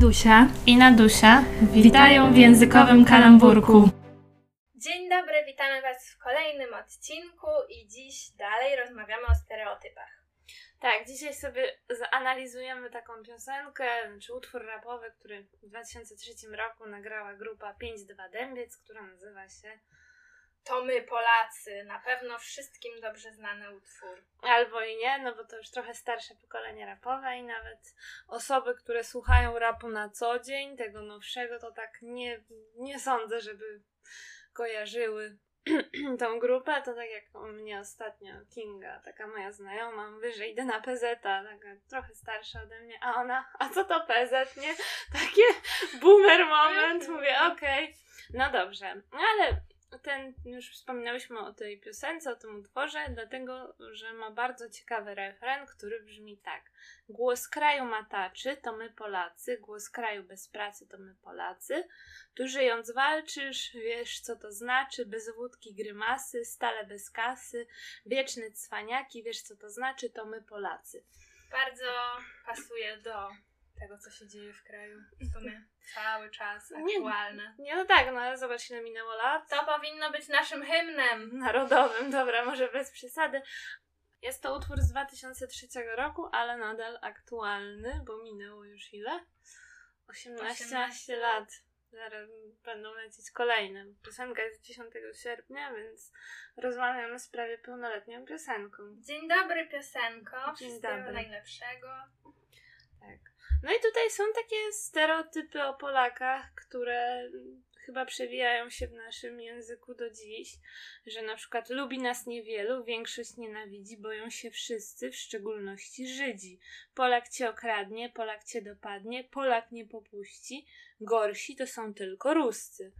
Adusia i Nadusia witają w językowym kalamburku. Dzień dobry, witamy Was w kolejnym odcinku i dziś dalej rozmawiamy o stereotypach. Tak, dzisiaj sobie zanalizujemy taką piosenkę, czy utwór rapowy, który w 2003 roku nagrała grupa 5-2 Dębiec, która nazywa się to my Polacy, na pewno wszystkim dobrze znany utwór. Albo i nie, no bo to już trochę starsze pokolenie rapowe i nawet osoby, które słuchają rapu na co dzień, tego nowszego, to tak nie, nie sądzę, żeby kojarzyły tą grupę, to tak jak u mnie ostatnio Kinga, taka moja znajoma, mówi, że idę na PZ, taka trochę starsza ode mnie, a ona, a co to PZ, nie? Takie boomer moment, mówię, okej, okay. no dobrze, ale ten, już wspominałyśmy o tej piosence, o tym utworze, dlatego, że ma bardzo ciekawy refren, który brzmi tak. Głos kraju mataczy, to my Polacy, głos kraju bez pracy, to my Polacy. Tu żyjąc walczysz, wiesz co to znaczy, bez wódki grymasy, stale bez kasy, wieczne cwaniaki, wiesz co to znaczy, to my Polacy. Bardzo pasuje do tego, co się dzieje w kraju. W sumie cały czas aktualne. Nie, nie no tak, no ale zobacz, ile minęło lat. To powinno być naszym hymnem. Narodowym, dobra, może bez przesady. Jest to utwór z 2003 roku, ale nadal aktualny, bo minęło już ile? 18, 18 lat. Zaraz będą lecieć kolejne. Piosenka jest 10 sierpnia, więc rozmawiamy z prawie pełnoletnią piosenką. Dzień dobry, piosenko. Dzień Wszystkiego dobry. najlepszego. Tak. No i tutaj są takie stereotypy o Polakach, które chyba przewijają się w naszym języku do dziś, że na przykład lubi nas niewielu, większość nienawidzi, boją się wszyscy, w szczególności Żydzi. Polak cię okradnie, Polak cię dopadnie, Polak nie popuści, gorsi to są tylko Ruscy.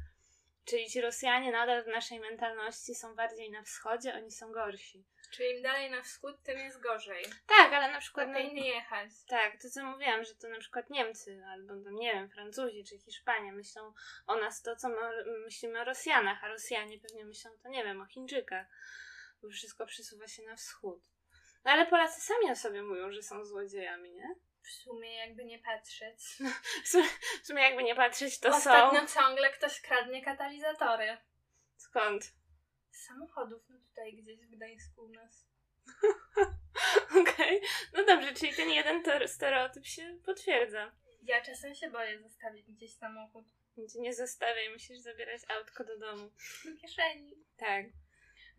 Czyli ci Rosjanie nadal w naszej mentalności są bardziej na wschodzie, oni są gorsi. Czyli im dalej na wschód, tym jest gorzej. Tak, ale na przykład. Lepiej nie jechać. Tak, to co mówiłam, że to na przykład Niemcy, albo tam, nie wiem, Francuzi czy Hiszpanie myślą o nas to, co my myślimy o Rosjanach, a Rosjanie pewnie myślą to, nie wiem, o Chińczykach, bo wszystko przesuwa się na wschód. No ale Polacy sami o sobie mówią, że są złodziejami, nie? W sumie jakby nie patrzeć. w, sumie, w sumie jakby nie patrzeć, to Ostatnio są... Ciągle ktoś kradnie katalizatory. Skąd? Z samochodów, no tutaj gdzieś w Gdańsku u nas. Okej. Okay. No dobrze, czyli ten jeden stereotyp się potwierdza. Ja czasem się boję zostawić gdzieś samochód. Nie zostawiaj, musisz zabierać autko do domu. Do kieszeni. Tak.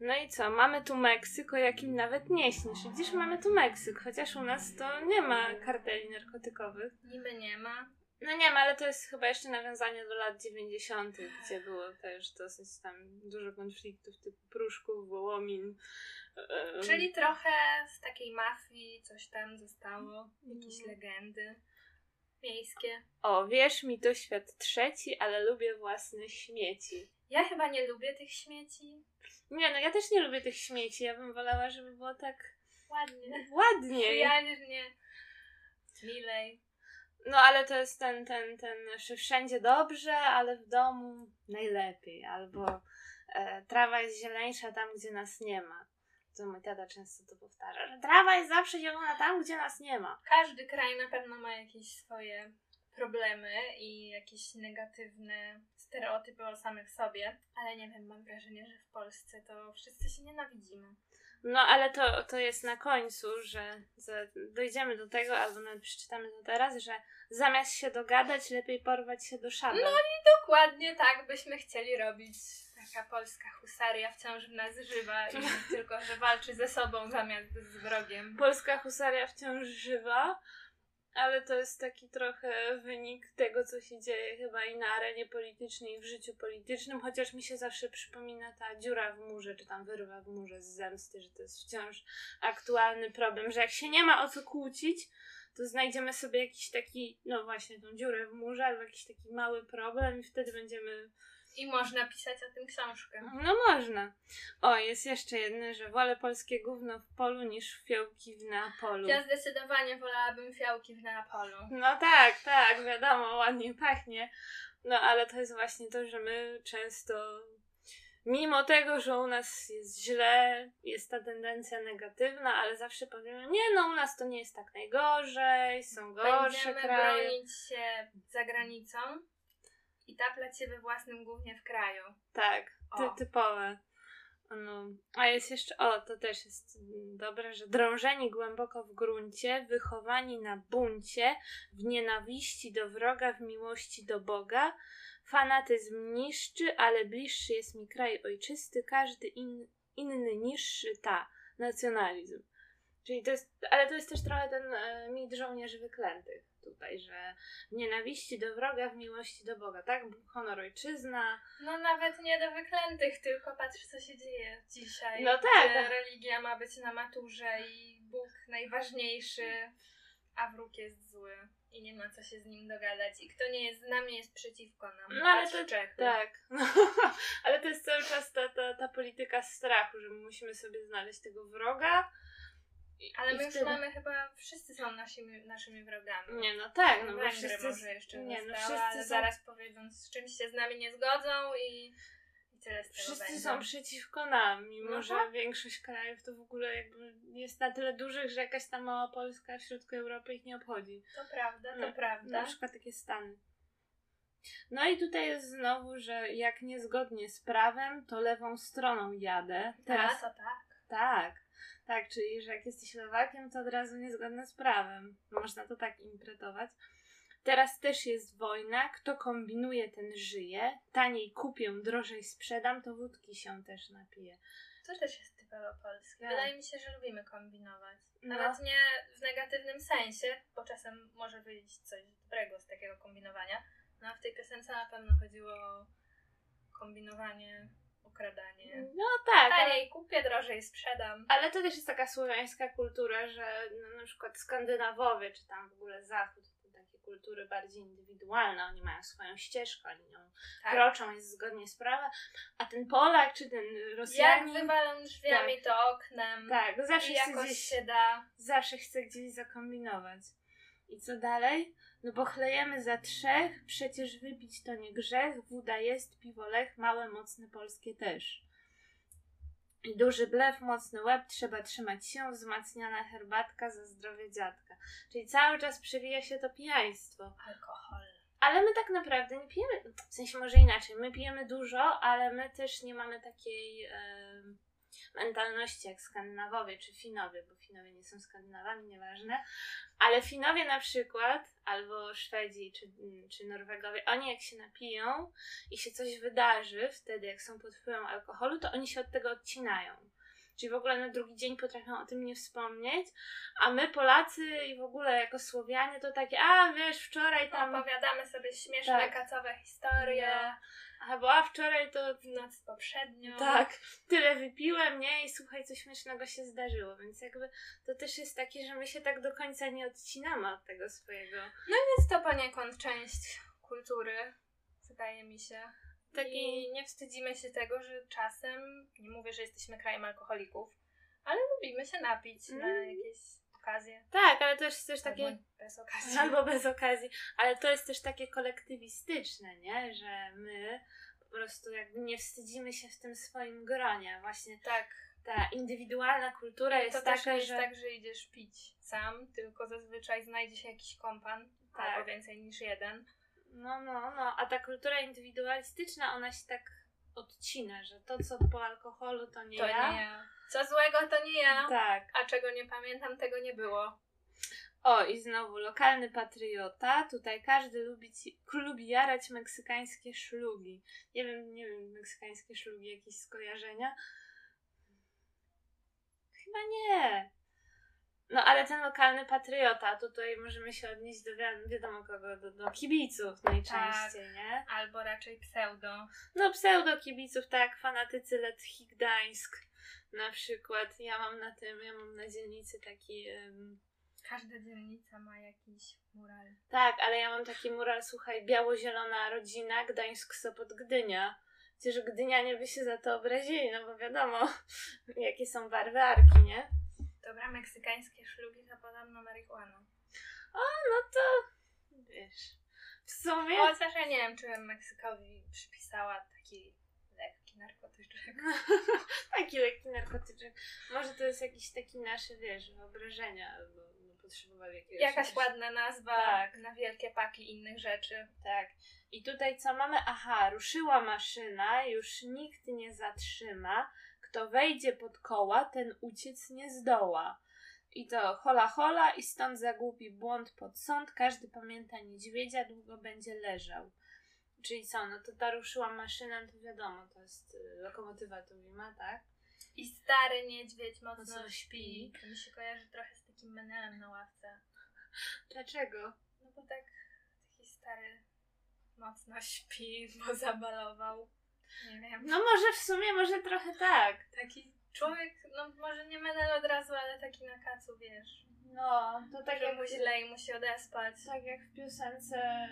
No i co? Mamy tu Meksyk, o jakim nawet nie śnisz. Widzisz, mamy tu Meksyk, chociaż u nas to nie ma karteli narkotykowych. Niby nie ma. No nie ma, ale to jest chyba jeszcze nawiązanie do lat 90., gdzie było też dosyć tam dużo konfliktów typu Pruszków, Wołomin. Czyli trochę z takiej mafii coś tam zostało, jakieś mm. legendy miejskie. O, wierz mi, to świat trzeci, ale lubię własne śmieci. Ja chyba nie lubię tych śmieci. Nie, no ja też nie lubię tych śmieci. Ja bym wolała, żeby było tak ładnie. Ładnie. Przyjaźnie. Milej. No ale to jest ten, ten, ten, że wszędzie dobrze, ale w domu najlepiej. Albo e, trawa jest zieleńsza tam, gdzie nas nie ma. To mój tata często to powtarza, że trawa jest zawsze zielona tam, gdzie nas nie ma. Każdy kraj na pewno ma jakieś swoje problemy i jakieś negatywne stereotypy o samych sobie, ale nie wiem, mam wrażenie, że w Polsce to wszyscy się nienawidzimy. No, ale to, to jest na końcu, że dojdziemy do tego, albo nawet przeczytamy to teraz, że zamiast się dogadać, lepiej porwać się do szabel. No i dokładnie tak byśmy chcieli robić. Taka polska husaria wciąż w nas żywa i tylko, że walczy ze sobą zamiast z wrogiem. Polska husaria wciąż żywa, ale to jest taki trochę wynik tego, co się dzieje chyba i na arenie politycznej, i w życiu politycznym, chociaż mi się zawsze przypomina ta dziura w murze, czy tam wyrwa w murze z zemsty, że to jest wciąż aktualny problem, że jak się nie ma o co kłócić, to znajdziemy sobie jakiś taki, no właśnie, tą dziurę w murze, albo jakiś taki mały problem i wtedy będziemy i można pisać o tym książkę. No można. O, jest jeszcze jedno, że wolę polskie gówno w polu niż fiołki w Neapolu. Ja zdecydowanie wolałabym fiołki w Neapolu. No tak, tak, wiadomo, ładnie pachnie. No ale to jest właśnie to, że my często mimo tego, że u nas jest źle, jest ta tendencja negatywna, ale zawsze powiemy, nie no, u nas to nie jest tak najgorzej, są gorsze Będziemy kraje. bronić się za granicą i taplać się we własnym głównie w kraju. Tak, ty, typowe. No. A jest jeszcze, o, to też jest dobre, że drążeni głęboko w gruncie, wychowani na buncie, w nienawiści do wroga, w miłości do Boga. Fanatyzm niszczy, ale bliższy jest mi kraj ojczysty, każdy in, inny niższy ta, nacjonalizm. Czyli to jest, ale to jest też trochę ten e, mit żołnierzy wyklętych tutaj, że w nienawiści do wroga, w miłości do Boga, tak? Honor ojczyzna, No nawet nie do wyklętych, tylko patrz co się dzieje dzisiaj. No tak. Religia ma być na maturze i Bóg najważniejszy, a wróg jest zły. I nie ma co się z nim dogadać. I kto nie jest z nami, jest przeciwko nam. No, ale to- Czechy. Tak, no, ale to jest cały czas ta, ta, ta polityka strachu, że my musimy sobie znaleźć tego wroga. Ale my już wtedy- mamy chyba, wszyscy są naszymi, naszymi wrogami. Nie, no tak, no bo wszyscy... może jeszcze nie, no została, wszyscy ale są- zaraz powiedzą, z czymś się z nami nie zgodzą i, i tyle z tego Wszyscy będzie. są przeciwko nam, mimo No że tak. większość krajów to w ogóle jakby jest na tyle dużych, że jakaś tam mała Polska w środku Europy ich nie obchodzi. To prawda, to No, prawda. Na przykład takie Stany. No i tutaj jest znowu, że jak niezgodnie z prawem, to lewą stroną jadę. Teraz A, to tak. Tak, tak, czyli że jak jesteś lewakiem, to od razu niezgodne z prawem. Można to tak interpretować. Teraz też jest wojna. Kto kombinuje, ten żyje. Taniej kupię, drożej sprzedam, to wódki się też napije. To też jest typowo polskie. Tak. Wydaje mi się, że lubimy kombinować. No. Nawet nie w negatywnym sensie, bo czasem może wyjść coś dobrego z takiego kombinowania. No a w tej piosence na pewno chodziło o kombinowanie, okradanie. No tak, ale, Taniej kupię, drożej sprzedam. ale to też jest taka słowiańska kultura, że no, na przykład Skandynawowie, czy tam w ogóle Zachód, to takie kultury bardziej indywidualne, oni mają swoją ścieżkę, oni nią Tak. kroczą, jest zgodnie z prawem, a ten Polak, czy ten Jak Rosjanin... wywalą drzwiami, to oknem. Tak, zawsze jakoś gdzieś, się da. zawsze chce gdzieś zakombinować. I co dalej? No bo chlejemy za trzech, przecież wypić to nie grzech, woda jest, piwo lech, małe, mocne, polskie też. Duży blef, mocny łeb, trzeba trzymać się, wzmacniana herbatka za zdrowie dziadka. Czyli cały czas przewija się to pijaństwo. Alkohol. Ale my tak naprawdę nie pijemy, w sensie może inaczej, my pijemy dużo, ale my też nie mamy takiej em, mentalności jak Skandynawowie czy Finowie, bo Finowie nie są Skandynawami, nieważne. Ale Finowie na przykład, albo Szwedzi czy, czy Norwegowie, oni jak się napiją i się coś wydarzy wtedy, jak są pod wpływem alkoholu, to oni się od tego odcinają. Czyli w ogóle na drugi dzień potrafią o tym nie wspomnieć, a my Polacy i w ogóle jako Słowianie to takie, a wiesz, wczoraj tam Opowiadamy sobie śmieszne, Tak. kacowe historie. No. Albo a wczoraj to W noc poprzednią. tak, tyle wypiłem, nie? I słuchaj, coś śmiesznego się zdarzyło, więc jakby to też jest takie, że my się tak do końca nie odcinamy od tego swojego. Jest to poniekąd część kultury, wydaje mi się. Taki- I nie wstydzimy się tego, że czasem, nie mówię, że jesteśmy krajem alkoholików, ale lubimy się napić na Mm. jakieś okazje. Tak, ale to jest też takie. Albo bez okazji. Albo bez okazji, ale to jest też takie kolektywistyczne, nie? Że my po prostu jakby nie wstydzimy się w tym swoim gronie. Właśnie Tak. ta indywidualna kultura jest to taka, jest że. tak, że idziesz pić sam, tylko zazwyczaj znajdzie się jakiś kompan, Tak. albo więcej niż jeden. No, no, no. A ta kultura indywidualistyczna, ona się tak odcina, że to, co po alkoholu, to nie To ja. nie ja. Co złego to nie ja. Tak. A czego nie pamiętam, tego nie było. O, i znowu lokalny patriota. Tutaj każdy lubi, ci- lubi jarać meksykańskie szlugi. Nie wiem, nie wiem, meksykańskie szlugi, jakieś skojarzenia? Chyba nie. No, ale ten lokalny patriota, tutaj możemy się odnieść do wi- wiadomo kogo, do, do kibiców najczęściej, nie? Albo raczej pseudo. No, pseudo kibiców, tak fanatycy Letchi Gdańsk na przykład. Ja mam na tym, ja mam na dzielnicy taki... em, Każda dzielnica ma jakiś mural. Tak, ale ja mam taki mural, słuchaj, biało-zielona rodzina, Gdańsk, Sopot, Gdynia. Przecież Gdynianie by się za to obrazili, no bo wiadomo, jakie są barwy arki, nie? Dobra, meksykańskie szlugi to podobno marihuana. No to, wiesz, w sumie... Chociaż ja nie wiem, czy Meksykowi przypisała taki lekki narkotyczek. taki lekki narkotyczek. Może to jest jakiś taki nasze, wiesz, wyobrażenia albo no, potrzebowali jakiegoś... Jakaś ładna nazwa Tak. na wielkie paki innych rzeczy. Tak. I tutaj co mamy? Aha, ruszyła maszyna, już nikt nie zatrzyma. Kto wejdzie pod koła, ten uciec nie zdoła. I to hola hola i stąd za głupi błąd pod sąd. Każdy pamięta niedźwiedzia, długo będzie leżał. Czyli co, no to ta ruszyła maszyna, to wiadomo, to jest y, lokomotywa Tuwima, tak? I stary niedźwiedź mocno Mocno śpi. śpi. To mi się kojarzy trochę z takim menelem na ławce. Dlaczego? No bo tak taki stary mocno śpi, bo zabalował. Nie wiem. No może w sumie, może trochę tak. Taki człowiek, no może nie menel od razu, ale taki na kacu, wiesz. No, to tak Tak jak mu źle i musi odespać. Tak jak w piosence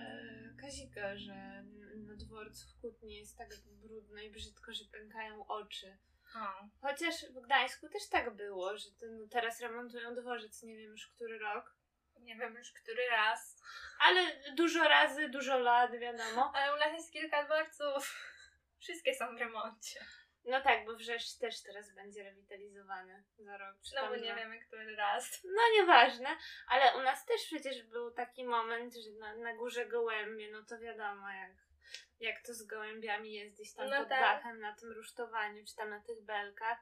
Kazika, że na dworcu w Kutnie jest tak brudno i brzydko, że pękają oczy. O. Chociaż w Gdańsku też tak było, że ten, teraz remontują dworzec, nie wiem już który rok. Nie wiem już który raz. Ale dużo razy, dużo lat, wiadomo. Ale u nas jest kilka dworców. Wszystkie są w remoncie. No tak, bo Wrzeszcz też teraz będzie rewitalizowany za rok. No bo nie wiemy który raz. No nieważne, ale u nas też przecież był taki moment, że na, na górze gołębie, no to wiadomo jak, jak to z gołębiami jest gdzieś tam No pod tak. dachem na tym rusztowaniu, czy tam na tych belkach.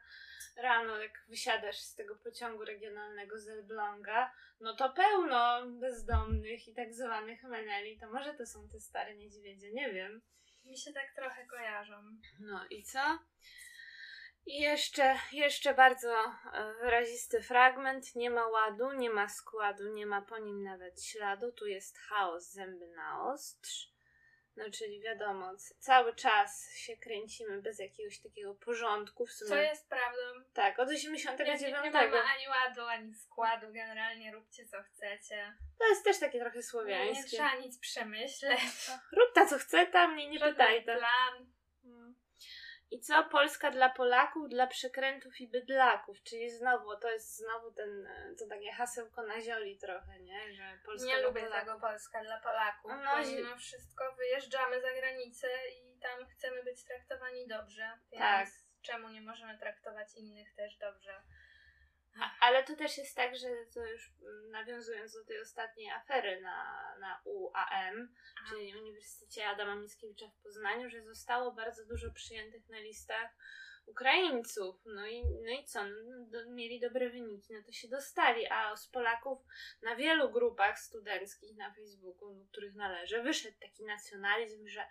Rano jak wysiadasz z tego pociągu regionalnego z Elbląga, no to pełno bezdomnych i tak zwanych meneli, to może to są te stare niedźwiedzie, nie wiem. Mi się tak trochę kojarzą. No i co? I jeszcze, jeszcze bardzo e, wyrazisty fragment. Nie ma ładu, nie ma składu, nie ma po nim nawet śladu. Tu jest chaos, zęby na ostrz. No czyli wiadomo, cały czas się kręcimy bez jakiegoś takiego porządku. W sumie, Co jest prawdą. Tak, od Nie, 89. nie, nie mamy ani ładu, ani składu. Generalnie róbcie co chcecie. To jest też takie trochę Nie, nie słowiańskie. trzeba nic przemyśleć. Rób ta co chce, tam mnie nie Żaden pytaj. Plan. I co? Polska dla Polaków, dla przekrętów i bydlaków. Czyli znowu, to jest znowu ten, e, to takie hasełko na zioli trochę, nie? Że Polska Nie lubię Polaków. tego Polska dla Polaków. No, Pomimo wszystko wyjeżdżamy za granicę i tam chcemy być traktowani dobrze. Więc Tak. czemu nie możemy traktować innych też dobrze? A, ale to też jest tak, że to już mm, nawiązując do tej ostatniej afery na, na UAM, czyli Uniwersytecie Adama Mickiewicza w Poznaniu, że zostało bardzo dużo przyjętych na listach Ukraińców. No i, no i co? No, do, mieli dobre wyniki, no to się dostali, a z Polaków na wielu grupach studenckich na Facebooku, do których należę, wyszedł taki nacjonalizm, że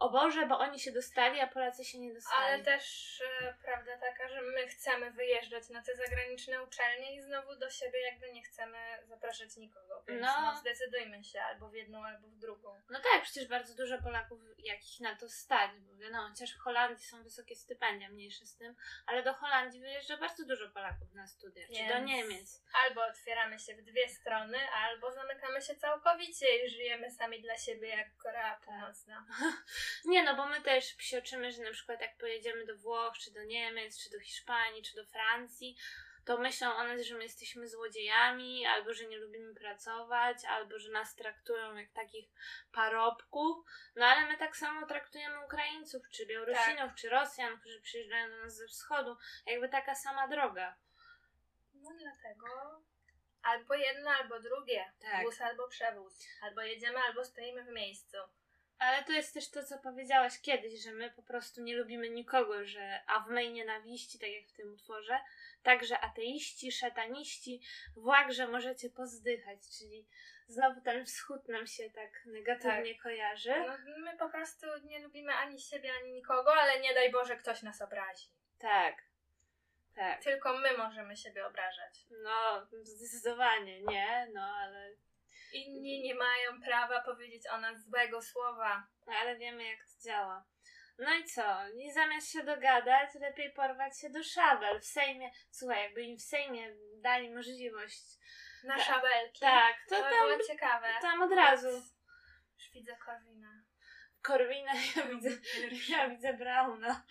o Boże, bo oni się dostali, a Polacy się nie dostali. Ale też e, prawda taka, że my chcemy wyjeżdżać na te zagraniczne uczelnie i znowu do siebie jakby nie chcemy zapraszać nikogo. Więc No. no. zdecydujmy się albo w jedną, albo w drugą. No tak, przecież bardzo dużo Polaków jakich na to stać, bo wiadomo, chociaż w Holandii są wysokie stypendia, mniejsze z tym, ale do Holandii wyjeżdża bardzo dużo Polaków na studia, czy do Więc Niemiec. Albo otwieramy się w dwie strony, albo zamykamy się całkowicie i żyjemy sami dla siebie jak Korea Tak. Nie no, bo my też psioczymy, że na przykład jak pojedziemy do Włoch, czy do Niemiec, czy do Hiszpanii, czy do Francji, to myślą o nas, że my jesteśmy złodziejami, albo że nie lubimy pracować, albo że nas traktują jak takich parobków. No ale my tak samo traktujemy Ukraińców, czy Białorusinów, czy Rosjan, którzy przyjeżdżają do nas ze wschodu. Jakby taka sama droga. No dlatego albo jedno, albo drugie. Tak. Wóz albo przewóz. Albo jedziemy, albo stoimy w miejscu. Ale to jest też to, co powiedziałaś kiedyś, że my po prostu nie lubimy nikogo, że a w mej nienawiści, tak jak w tym utworze, także ateiści, szataniści, w łagrze możecie pozdychać, czyli znowu ten wschód nam się tak negatywnie kojarzy. No, my po prostu nie lubimy ani siebie, ani nikogo, ale nie daj Boże, ktoś nas obrazi. Tak, tak. Tylko my możemy siebie obrażać. No, zdecydowanie nie, no ale, Inni nie mają prawa powiedzieć o nas złego słowa. no, ale wiemy jak to działa. No i co? I zamiast się dogadać, lepiej porwać się do szabel w Sejmie. Słuchaj, jakby im w Sejmie dali możliwość Na Tak. szabelki. Tak, to To by tam, było ciekawe. tam od razu. Już widzę Korwina. Korwina, ja widzę, ja widzę Brauna.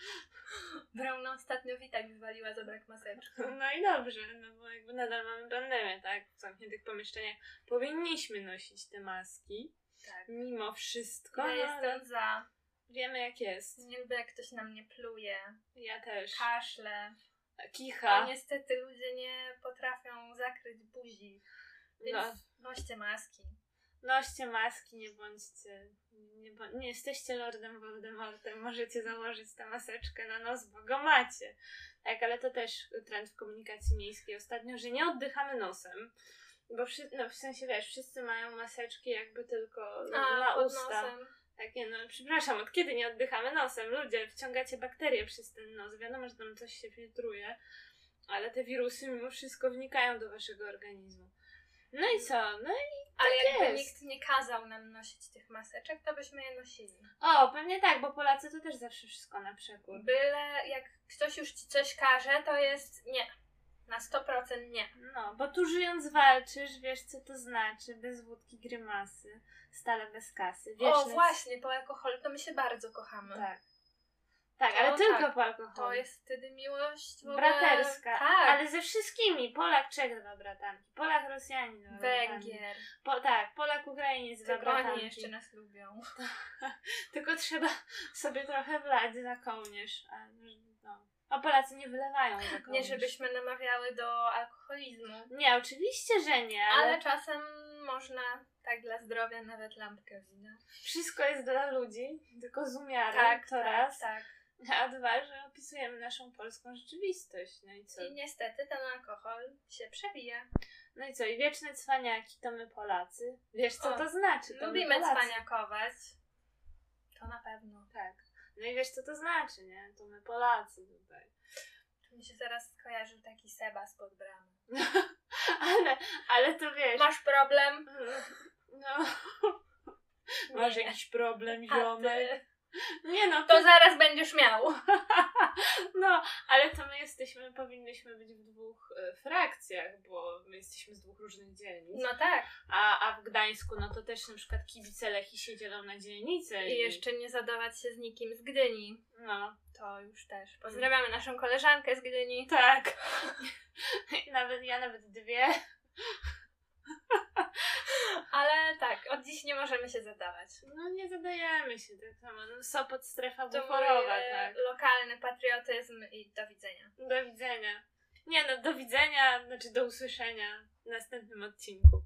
Brauna ostatnio Witek wywaliła za brak maseczki. No i dobrze, no bo jakby nadal mamy pandemię, tak? W zamkniętych pomieszczeniach powinniśmy nosić te maski. Tak. Mimo wszystko, Ja no, jestem za. wiemy jak jest. Nie lubię, jak ktoś na mnie pluje, Ja też. kaszle. A Kicha. niestety ludzie nie potrafią zakryć buzi. Więc No. noście maski. Noście maski, nie bądźcie. Nie, bo, nie jesteście Lordem Voldemortem, możecie założyć tę maseczkę na nos, bo go macie. Tak, ale to też trend w komunikacji miejskiej ostatnio, że nie oddychamy nosem. Bo wszy, no, w sensie wiesz, wszyscy mają maseczki jakby tylko A, na usta. nosem. Takie, no przepraszam, od kiedy nie oddychamy nosem? Ludzie, wciągacie bakterie przez ten nos. Wiadomo, że tam coś się filtruje, ale te wirusy mimo wszystko wnikają do waszego organizmu. No i co? No i Ale jakby jest. nikt nie kazał nam nosić tych maseczek, to byśmy je nosili. O, pewnie tak, bo Polacy to też zawsze wszystko na przekór. Byle jak ktoś już ci coś każe, to jest nie. Na 100% nie. No, bo tu żyjąc walczysz, wiesz co to znaczy, bez wódki grymasy, stale bez kasy. O, właśnie, po alkoholu to my się bardzo kochamy. Tak. Tak, ale tylko tak. po alkoholu. To jest wtedy miłość w ogóle... Braterska, Tak. Ale ze wszystkimi. Polak, Czech, dwa bratanki. Polak, Rosjanin, dwa. Węgier. Po, tak, Polak, Ukrainiec, dwa bratanki. oni jeszcze nas lubią. Tylko trzeba sobie trochę wlać za kołnierz. A, no. a Polacy nie wylewają za kołnierz. Nie żebyśmy namawiały do alkoholizmu. Nie, oczywiście, że nie, ale, Ale czasem można tak dla zdrowia nawet lampkę wina. wszystko jest dla ludzi, tylko z umiarem, Tak, to tak, raz. tak. A dwa, że opisujemy naszą polską rzeczywistość. No i co? I niestety ten alkohol się przewija. No i co? I wieczne cwaniaki to my Polacy. Wiesz co O, to znaczy? To Lubimy cwaniakować. To na pewno. Tak. No i wiesz co to znaczy, nie? To my Polacy tutaj. Tu mi się zaraz skojarzył taki Seba spod bramy. ale, ale to wiesz. Masz problem? No. Masz jakiś problem, ziomek? Nie no, To zaraz będziesz miał. no, ale to my jesteśmy, powinnyśmy być w dwóch e, frakcjach, bo my jesteśmy z dwóch różnych dzielnic. No tak. A, a w Gdańsku, no to też na przykład kibice Lechi się dzielą na dzielnice. I jeszcze nie zadawać się z nikim z Gdyni. No, To już też. Pozdrawiamy naszą koleżankę z Gdyni. tak. nawet ja nawet dwie. Ale tak, od dziś nie możemy się zadawać. No nie zadajemy się tak samo. No, Sopot, strefa To buforowa, e, tak. lokalny patriotyzm i do widzenia. Do widzenia. Nie no, do widzenia, znaczy do usłyszenia w następnym odcinku.